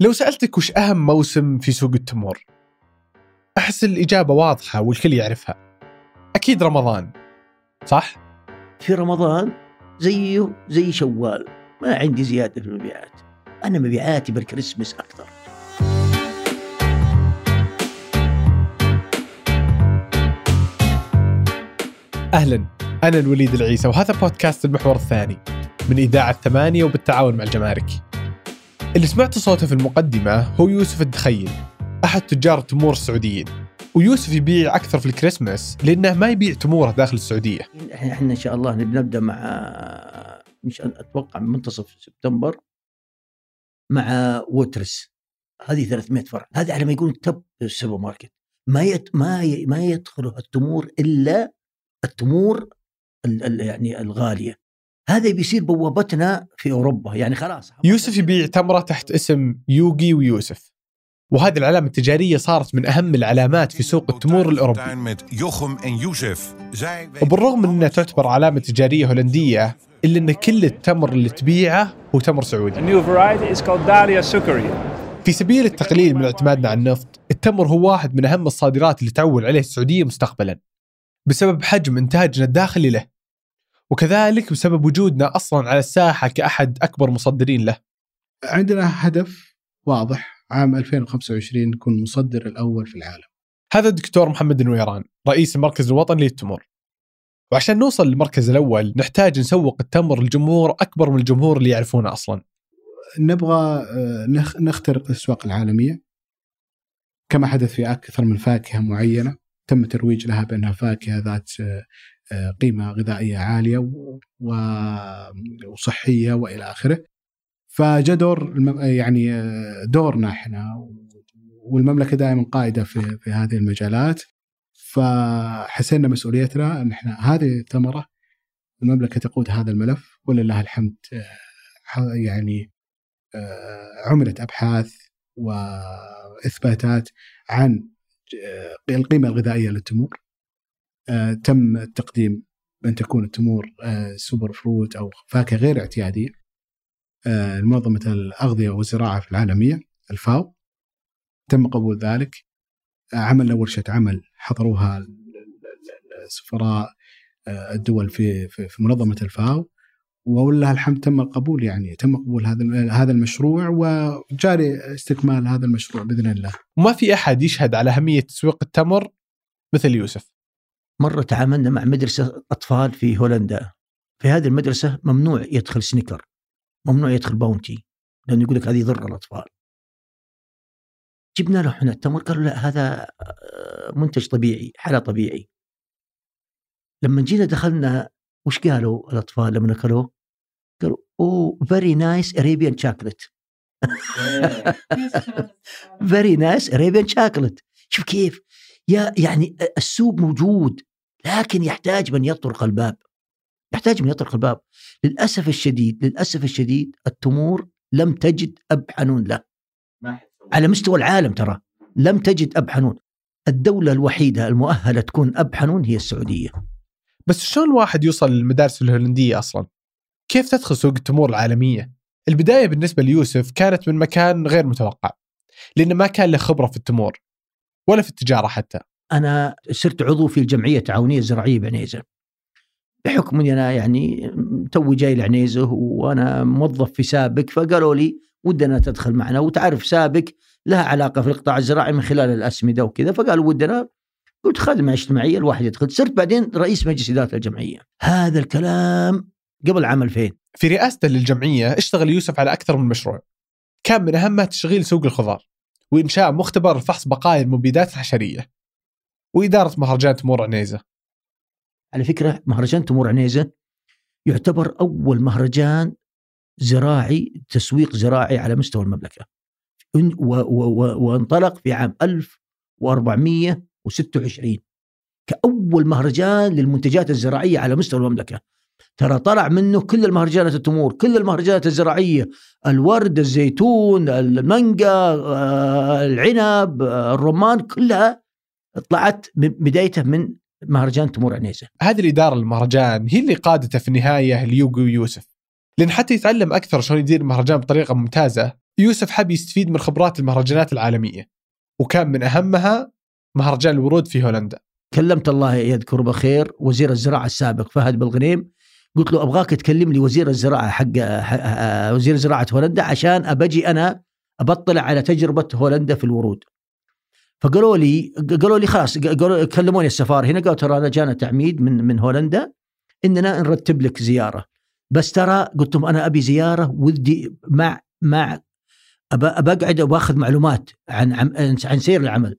لو سألتك وش أهم موسم في سوق التمور؟ أحس الإجابة واضحة والكل يعرفها. أكيد رمضان. صح؟ في رمضان زيه زي شوال. ما عندي زيادة في المبيعات. أنا مبيعاتي بالكريسماس أكثر. أهلا. أنا الوليد العيسى وهذا بودكاست المحور الثاني. من إذاعة ثمانية وبالتعاون مع الجمارك. اللي سمعت صوته في المقدمة هو يوسف الدخيل أحد تجار التمور السعوديين. ويوسف يبيع أكثر في الكريسماس لأنه ما يبيع تموره داخل السعودية. إحنا إن شاء الله بنبدا مع مش أتوقع من منتصف سبتمبر مع Waitrose. هذه 300 فرع. هذا على ما يقولون top السوبر ماركت ما يت ما ي... ما يدخل التمور إلا التمور ال... ال... يعني الغالية. هذا بيصير بوابتنا في أوروبا. يعني خلاص يوسف يبيع تمرة تحت اسم يوغي ويوسف. وهذه العلامة التجارية صارت من أهم العلامات في سوق التمور الأوروبي. وبالرغم من أنها تعتبر علامة تجارية هولندية إلا أن كل التمر اللي تبيعه هو تمر سعودي. في سبيل التقليل من اعتمادنا على النفط التمر هو واحد من أهم الصادرات اللي تعول عليه السعودية مستقبلا. بسبب حجم إنتاجنا الداخلي له. وكذلك بسبب وجودنا أصلا على الساحة كأحد أكبر مصدرين له. عندنا هدف واضح. عام 2025 نكون المصدر الأول في العالم. هذا الدكتور محمد النويران رئيس المركز الوطني للتمور وعشان نوصل للمركز الأول نحتاج نسوق التمر للجمهور أكبر من الجمهور اللي يعرفونه أصلا. نبغى آه، نخ- نخترق الأسواق العالمية. كما حدث في أكثر من فاكهة معينة تم الترويج لها بأنها فاكهة ذات آه، قيمة غذائية عالية وصحية وإلى آخره. فجاء دور يعني آه، دورنا إحنا والمملكة دائما قائدة في في هذه المجالات فحسينا مسؤوليتنا إن إحنا هذه الثمرة المملكة تقود هذا الملف ولله الحمد آه، يعني آه، عملت أبحاث وإثباتات عن آه، القيمة الغذائية للتمور آه، تم التقديم ان تكون التمور آه، super fruit أو فاكهة غير اعتيادية. آه، لمنظمه الأغذية والزراعة في العالمية الفاو تم قبول ذلك. آه، عملنا ورشه عمل حضروها ال- ال- ال- السفراء آه، الدول في في منظمة الفاو. ولله الحمد تم القبول يعني تم قبول هذا هذا المشروع وجاري استكمال هذا المشروع بإذن الله. وما في أحد يشهد على أهمية تسويق التمر مثل يوسف. مرة تعاملنا مع مدرسة أطفال في هولندا. في هذه المدرسة ممنوع يدخل سنيكر ممنوع يدخل باونتي لأنه يقول لك هذه يضر الأطفال. جبنا له إحنا التمر قالوا لا هذا آه، منتج طبيعي حلا طبيعي. لما جينا دخلنا وش قالوا الأطفال لما اكلوه؟ قالوا oh very nice Arabian chocolate very nice Arabian chocolate شوف كيف؟ يا يعني السوق موجود لكن يحتاج من يطرق الباب. يحتاج من يطرق الباب. للأسف الشديد للأسف الشديد التمور لم تجد أب حنون له على مستوى العالم ترى لم تجد أب حنون. الدولة الوحيدة المؤهلة تكون أب حنون هي السعودية. بس شلون الواحد يوصل للمدارس الهولندية أصلا؟ كيف تدخل سوق التمور العالمية؟ البداية بالنسبة ليوسف كانت من مكان غير متوقع لأنه ما كان له خبرة في التمور. ولا في التجارة حتى. أنا صرت عضو في الجمعيه التعاونيه الزراعيه بعنيزة. بحكم إني أنا يعني توي جاي لعنيزة وأنا موظف في سابك فقالوا لي ودنا تدخل معنا. وتعرف سابك لها علاقة في القطاع الزراعي من خلال الأسمدة وكذا فقالوا ودنا قلت خدمه اجتماعية الواحد يدخل. صرت بعدين رئيس مجلس إدارة الجمعية. هذا الكلام قبل عام 2000 في رئاسته للجمعية اشتغل يوسف على أكثر من مشروع. كان من أهمها تشغيل سوق الخضار. وإنشاء مختبر لفحص بقايا المبيدات الحشرية. وإدارة مهرجان تمور عنيزة. على فكرة مهرجان تمور عنيزة يعتبر أول مهرجان زراعي تسويق زراعي على مستوى و- وانطلق في عام 1426 كأول مهرجان للمنتجات الزراعية على مستوى المملكة. ترى طلع منه كل المهرجانات التمور كل المهرجانات الزراعية الورد الزيتون المانجا آه، العنب آه، الرمان كلها طلعت بدايته من مهرجان تمور عنيزة. هذه الإدارة للمهرجان هي اللي قادته في النهاية ليوغي ويوسف. لأن حتى يتعلم أكثر شلون يدير المهرجان بطريقة ممتازة يوسف حب يستفيد من خبرات المهرجانات العالمية. وكان من أهمها مهرجان الورود في هولندا. كلمت الله يذكره بخير وزير الزراعة السابق فهد بالغنيم قلت له أبغاك تكلم لي وزير الزراعة حق وزير زراعة هولندا عشان أبجي أنا ابطلع على تجربة هولندا في الورود. فقالوا لي قالوا لي خلاص قالوا كلموني السفارة هنا قالوا ترى أنا جانا تعميد من من هولندا إننا نرتب لك زيارة بس ترى قلت لهم أنا أبي زيارة ودي مع مع اقعد وأخذ معلومات عن عن عن سير العمل.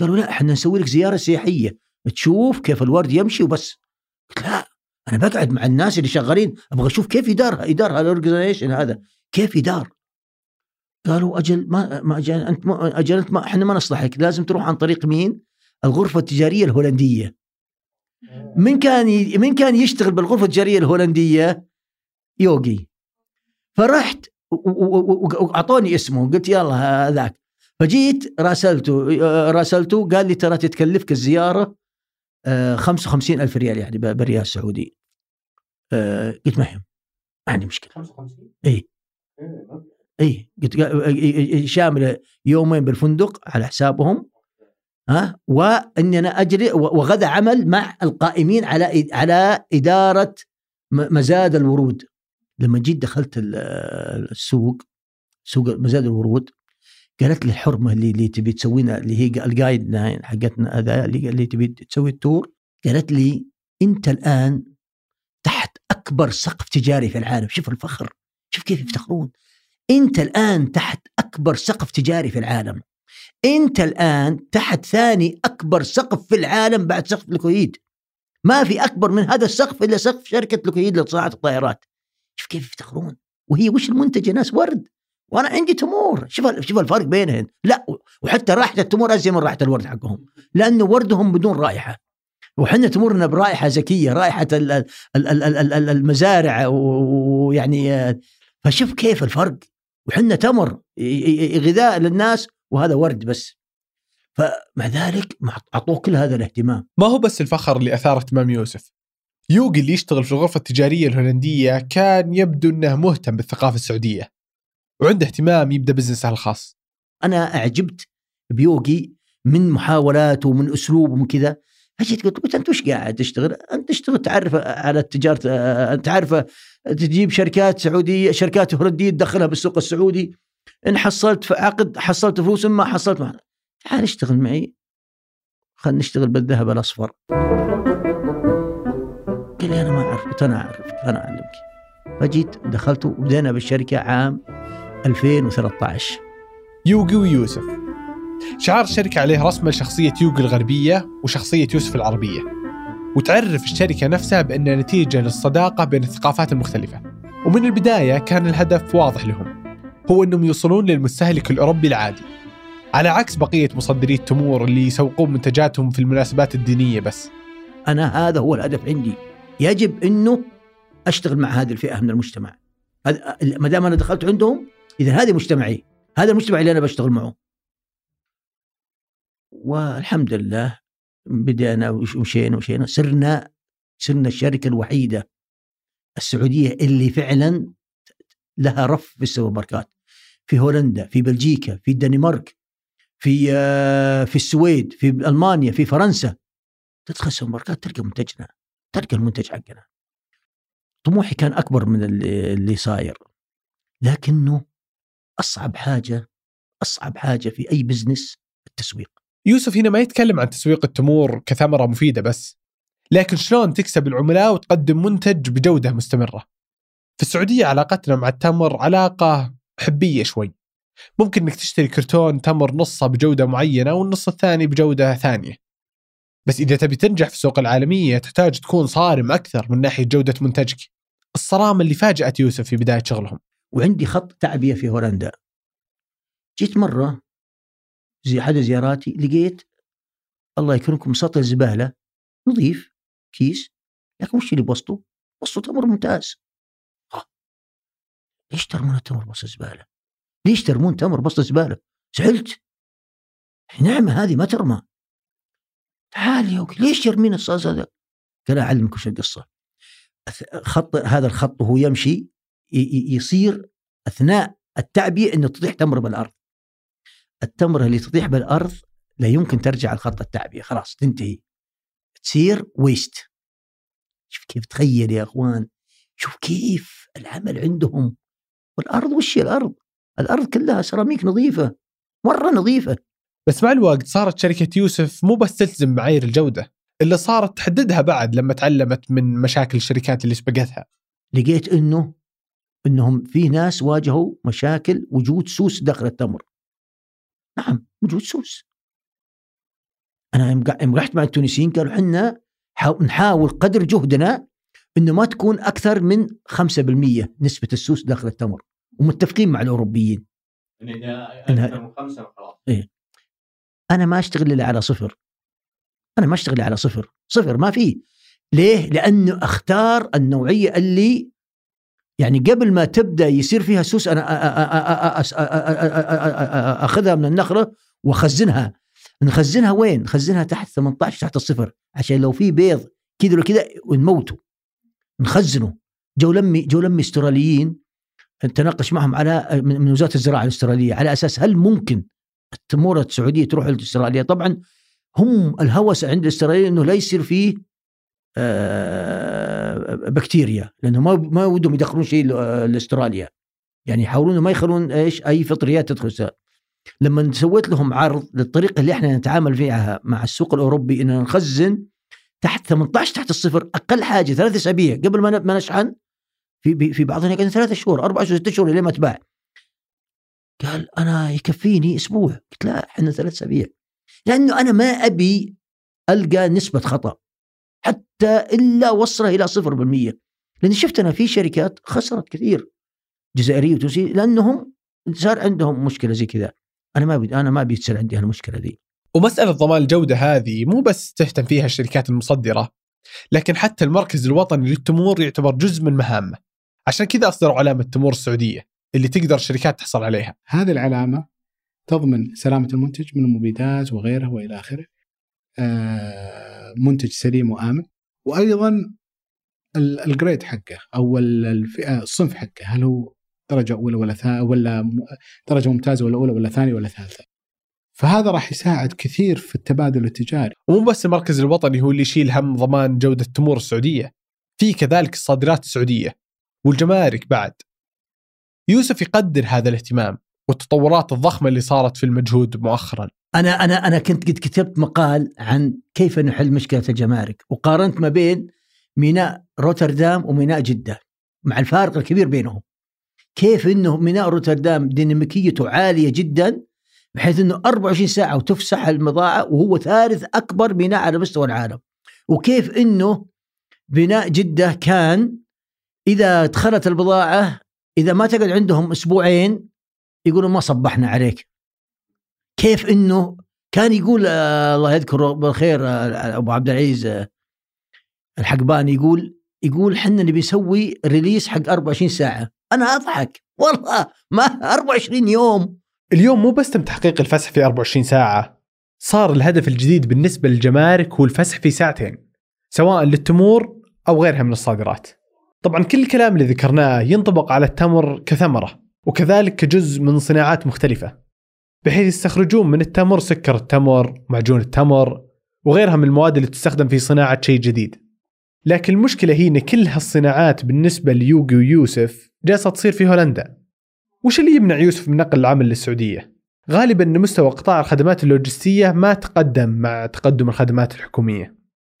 قالوا لا إحنا نسوي لك زيارة سياحية تشوف كيف الورد يمشي وبس. قلت لا أنا بقعد مع الناس اللي شغالين أبغى أشوف كيف يدار يدار الاورجنايزيشن هذا. كيف يدار؟ قالوا أجل ما ما أجل أنت ما أجل أنت ما إحنا ما نصلحك لازم تروح عن طريق مين؟ الغرفة التجارية الهولندية. من كان. من كان يشتغل بالغرفة التجارية الهولندية؟ يوغي. فرحت واعطوني اسمه قلت يلا هذاك. فجيت راسلته آه، راسلته قال لي ترى تتكلفك الزيارة آه، 55 ألف ريال يعني بالريال السعودي آه، قلت ما يهم ما عندي مشكله 55 اي اي قلت قا- شامله يومين بالفندق على حسابهم ها وإني أنا أجري وغدا عمل مع القائمين على على إدارة مزاد الورود. لما جيت دخلت ال- السوق سوق مزاد الورود قالت لي الحرمة اللي اللي تبي تسوينا اللي هي الجايد حقتنا هذا اللي اللي تبي تسوي التور قالت لي أنت الآن تحت أكبر سقف تجاري في العالم. شوف الفخر شوف كيف يفتخرون. أنت الآن تحت أكبر سقف تجاري في العالم. أنت الآن تحت ثاني أكبر سقف في العالم بعد سقف الكويت. ما في أكبر من هذا السقف إلا سقف شركة الكويت لصناعة الطائرات. شوف كيف يفتخرون. وهي وش المنتج يا ناس ورد. وأنا عندي تمور. شوف شوف الفرق بينهم لا وحتى رائحه التمور ازين من رائحه الورد حقهم. لأنه وردهم بدون رائحة. وحنا تمرنا برائحة زكيه رائحة ال- ال- ال- ال- ال- ال- المزارع ويعني فشوف كيف الفرق. وحنا تمر غذاء للناس وهذا ورد بس. فمع ذلك أعطوه كل هذا الاهتمام. ما هو بس الفخر اللي أثار اهتمام يوسف. يوغي اللي يشتغل في الغرفة التجارية الهولندية كان يبدو أنه مهتم بالثقافة السعودية وعنده اهتمام يبدأ بزنسه الخاص. أنا أعجبت بيوغي من محاولاته ومن أسلوبه ومن كذا. فجيت قلت قلت أنت وش قاعد تشتغل؟ أنت تشتغل تعرف على التجارة تعرف تجيب شركات سعودية شركات هولندية تدخلها بالسوق السعودي. إن حصلت في عقد حصلت فلوس ما حصلت تعال اشتغل معي. خلينا نشتغل بالذهب الأصفر. قال لي أنا ما اعرف قلت أنا اعرف أنا أعلمك. فجيت دخلت وبدينا بالشركة عام 2013 يوغي ويوسف. شعار الشركة عليه رسمة لشخصية يوغي الغربية وشخصية يوسف العربية. وتعرف الشركة نفسها بأنها نتيجة للصداقة بين الثقافات المختلفة. ومن البداية كان الهدف واضح لهم. هو أنهم يوصلون للمستهلك الأوروبي العادي. على عكس بقية مصدري التمور اللي يسوقون منتجاتهم في المناسبات الدينية بس. أنا هذا هو الهدف عندي. يجب أنه أشتغل مع هذه الفئة من المجتمع. ما دام أنا دخلت عندهم إذا هذا مجتمعي هذا المجتمع اللي أنا بشتغل معه. والحمد لله بدأنا ومشينا ومشينا صرنا صرنا الشركة الوحيدة السعودية اللي فعلا لها رف في السوبر ماركات في هولندا في بلجيكا في الدنمارك في آه، في السويد في ألمانيا في فرنسا. تدخل السوبر ماركات تلقى منتجنا تلقى المنتج حقنا. طموحي كان أكبر من اللي صاير. لكنه أصعب حاجة أصعب حاجة في أي بزنس التسويق. يوسف هنا ما يتكلم عن تسويق التمور كثمرة مفيدة بس لكن شلون تكسب العملاء وتقدم منتج بجودة مستمرة؟ في السعودية علاقتنا مع التمر علاقة حبية شوي. ممكن إنك تشتري كرتون تمر نصه بجودة معينة والنص الثاني بجودة ثانية. بس إذا تبي تنجح في السوق العالمية تحتاج تكون صارم أكثر من ناحية جودة منتجك. الصرامة اللي فاجأت يوسف في بداية شغلهم. وعندي خط تعبئه في هولندا. جيت مرة زي احد زياراتي لقيت الله يكرمكم سطل زباله نظيف كيس لكن وش اللي بوسطه؟ بوسطه تمر ممتاز. ليش ترمون التمر بوسط زباله؟ ليش ترمون تمر بوسط زباله؟ زعلت نعمه هذه ما ترمى تعال يا ليش يرمين الصاص هذا؟ قال أعلمك وش القصة خط هذا الخط وهو يمشي يصير أثناء التعبئه إنه تطيح تمر بالأرض التمرة اللي تطيح بالأرض لا يمكن ترجع لخط التعبئه خلاص تنتهي. تصير ويست شوف كيف تخيل يا أخوان. شوف كيف العمل عندهم. والأرض وش هي الأرض؟ الأرض كلها سيراميك نظيفة مرة نظيفة. بس مع الوقت صارت شركة يوسف مو بس تلتزم معايير الجودة إلا صارت تحددها بعد لما تعلمت من مشاكل الشركات اللي سبقتها. لقيت إنه إنهم في ناس واجهوا مشاكل وجود سوس داخل التمر. نعم وجود سوس أنا يوم رحت مع التونسيين قالوا إحنا حاو- نحاول قدر جهدنا إنه ما تكون أكثر من 5% نسبة السوس داخل التمر ومتفقين مع الأوروبيين. إنها- أنا ما أشتغل إلا على صفر. أنا ما أشتغل على صفر. صفر ما في. ليه؟ لأنه أختار النوعية اللي يعني قبل ما تبدا يصير فيها سوس أنا اخذها من النخله واخزنها نخزنها وين نخزنها تحت 18 تحت الصفر عشان لو في بيض كذا ولا كذا ونموته نخزنه جو لمي جو لمي استراليين تناقش معهم على من وزاره الزراعه الاستراليه على أساس هل ممكن التمور السعوديه تروح لاستراليا طبعا هم الهوس عند الاستراليين انه لا يصير فيه آه، بكتيريا لأنه ما ما ودهم يدخلون شيء لأستراليا. يعني يحاولون ما يخلون إيش أي فطريات تدخل س- لما سويت لهم عرض للطريقة اللي إحنا نتعامل فيها مع السوق الأوروبي إننا نخزن تحت 18 تحت الصفر أقل حاجة ثلاث أسابيع. قبل ما ما نشحن في في بعضهم يقعد ثلاثة شهور أربع شهور ست شهور لين ما تباع. قال أنا يكفيني أسبوع. قلت لا إحنا ثلاث أسابيع. لأنه أنا ما أبي ألقى نسبة خطأ. حتى إلا وصله إلى صفر بالمية. لاني شفت أنا في شركات خسرت كثير. جزائرية وتونسية لأنهم صار عندهم مشكلة زي كذا. أنا ما بي أنا ما بيصير عندي هالمشكلة دي ومسألة ضمان الجودة هذه مو بس تهتم فيها الشركات المصدرة لكن حتى المركز الوطني للتمور يعتبر جزء من مهامه. عشان كذا أصدروا علامة التمور السعودية اللي تقدر الشركات تحصل عليها. هذه العلامة تضمن سلامة المنتج من المبيدات وغيرها وإلى آخره. آه، منتج سليم وآمن. وأيضا ال- الجريد حقه أو ال- الفئة الصنف حقه هل هو درجة أولى ولا ثا ولا م- درجة ممتازة ولا أولى ولا ثانية ولا ثالثة. فهذا راح يساعد كثير في التبادل التجاري. ومو بس المركز الوطني هو اللي يشيل هم ضمان جودة التمور السعودية. في كذلك الصادرات السعودية والجمارك بعد. يوسف يقدر هذا الاهتمام. والتطورات الضخمة اللي صارت في المجهود مؤخرا. أنا أنا أنا كنت قد كتبت مقال عن كيف نحل مشكلة الجمارك وقارنت ما بين ميناء روتردام وميناء جدة مع الفارق الكبير بينهم. كيف إنه ميناء روتردام ديناميكيته عالية جدا بحيث إنه 24 ساعة وتفسح المضاعه وهو ثالث أكبر ميناء على مستوى العالم. وكيف إنه بناء جدة كان إذا دخلت البضاعة إذا ما تقعد عندهم أسبوعين يقولوا ما صبحنا عليك. كيف إنه كان يقول آه الله يذكره بالخير آه أبو عبد العزيز آه الحقباني يقول يقول حنا نبي نسوي ريليس حق 24 ساعة. أنا أضحك. والله ما 24 يوم. اليوم مو بس تم تحقيق الفسح في 24 ساعة. صار الهدف الجديد بالنسبة للجمارك هو الفسح في ساعتين سواء للتمور أو غيرها من الصادرات. طبعا كل الكلام اللي ذكرناه ينطبق على التمر كثمرة. وكذلك كجزء من صناعات مختلفة بحيث يستخرجون من التمر سكر التمر معجون التمر وغيرها من المواد اللي تستخدم في صناعة شيء جديد لكن المشكلة هي أن كل هالصناعات بالنسبة ليوغي ويوسف جالسة تصير في هولندا وش اللي يمنع يوسف من نقل العمل للسعودية؟ غالبا إن مستوى قطاع الخدمات اللوجستية ما تقدم مع تقدم الخدمات الحكومية.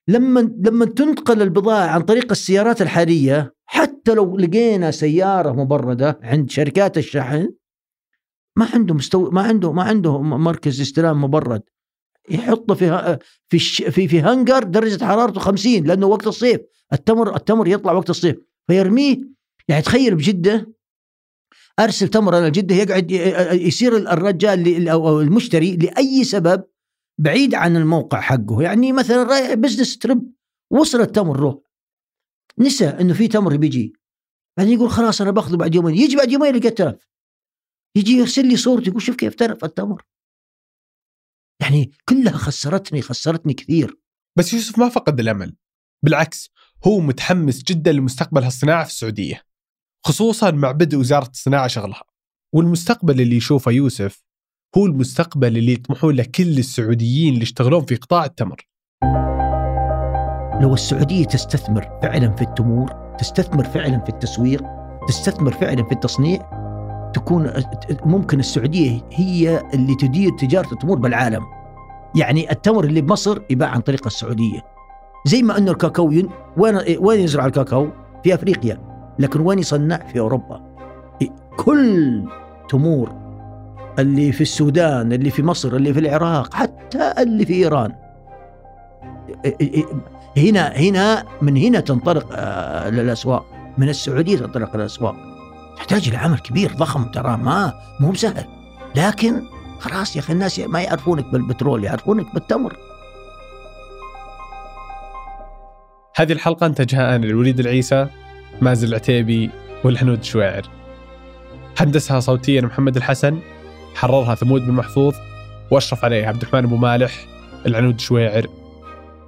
لما لما تنتقل البضاعة عن طريق السيارات الحالية حتى لو لقينا سيارة مبردة عند شركات الشحن ما عنده مستوى ما عنده ما عنده مركز استلام مبرد. يحطه في في في في هنجر درجة حرارته 50 لأنه وقت الصيف. التمر التمر يطلع وقت الصيف. فيرميه. يعني تخيل بجدة أرسل تمر أنا لجده يقعد يصير الرجال أو المشتري لأي سبب بعيد عن الموقع حقه يعني مثلا رايح بزنس تريب وصل التمر له نسى إنه في تمر بيجي بعدين يقول خلاص أنا بأخذه بعد يومين يجي بعد يومين يلقى تلف يجي يرسل لي صورته يقول شوف كيف تلف التمر يعني كلها خسرتني خسرتني كثير بس يوسف ما فقد الأمل. بالعكس هو متحمس جدا لمستقبل هالصناعة في السعودية. خصوصا مع بدء وزارة الصناعة شغلها. والمستقبل اللي يشوفه يوسف هو المستقبل اللي يطمحون له كل السعوديين اللي يشتغلون في قطاع التمر. لو السعودية تستثمر فعلا في التمور تستثمر فعلا في التسويق تستثمر فعلا في التصنيع تكون ممكن السعودية هي اللي تدير تجارة التمور بالعالم. يعني التمر اللي بمصر يباع عن طريق السعودية. زي ما أنه الكاكاو ين... وين وين يزرع الكاكاو؟ في أفريقيا. لكن وين يصنع؟ في أوروبا. كل تمور اللي في السودان اللي في مصر اللي في العراق حتى اللي في إيران. هنا هنا من هنا تنطلق آه، للاسواق من السعودية تنطلق للاسواق تحتاج إلى عمل كبير ضخم ترى ما مو بسهل. لكن خلاص يا أخي الناس ما يعرفونك بالبترول يعرفونك بالتمر. هذه الحلقة انتجها أنا الوليد العيسى مازن العتيبي والحنود شويعر هندسها صوتيا محمد الحسن. حررها ثمود بن محفوظ واشرف عليها عبد الرحمن ابو مالح العنود شويعر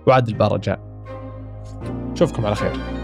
وعادل بارجاء نشوفكم على خير.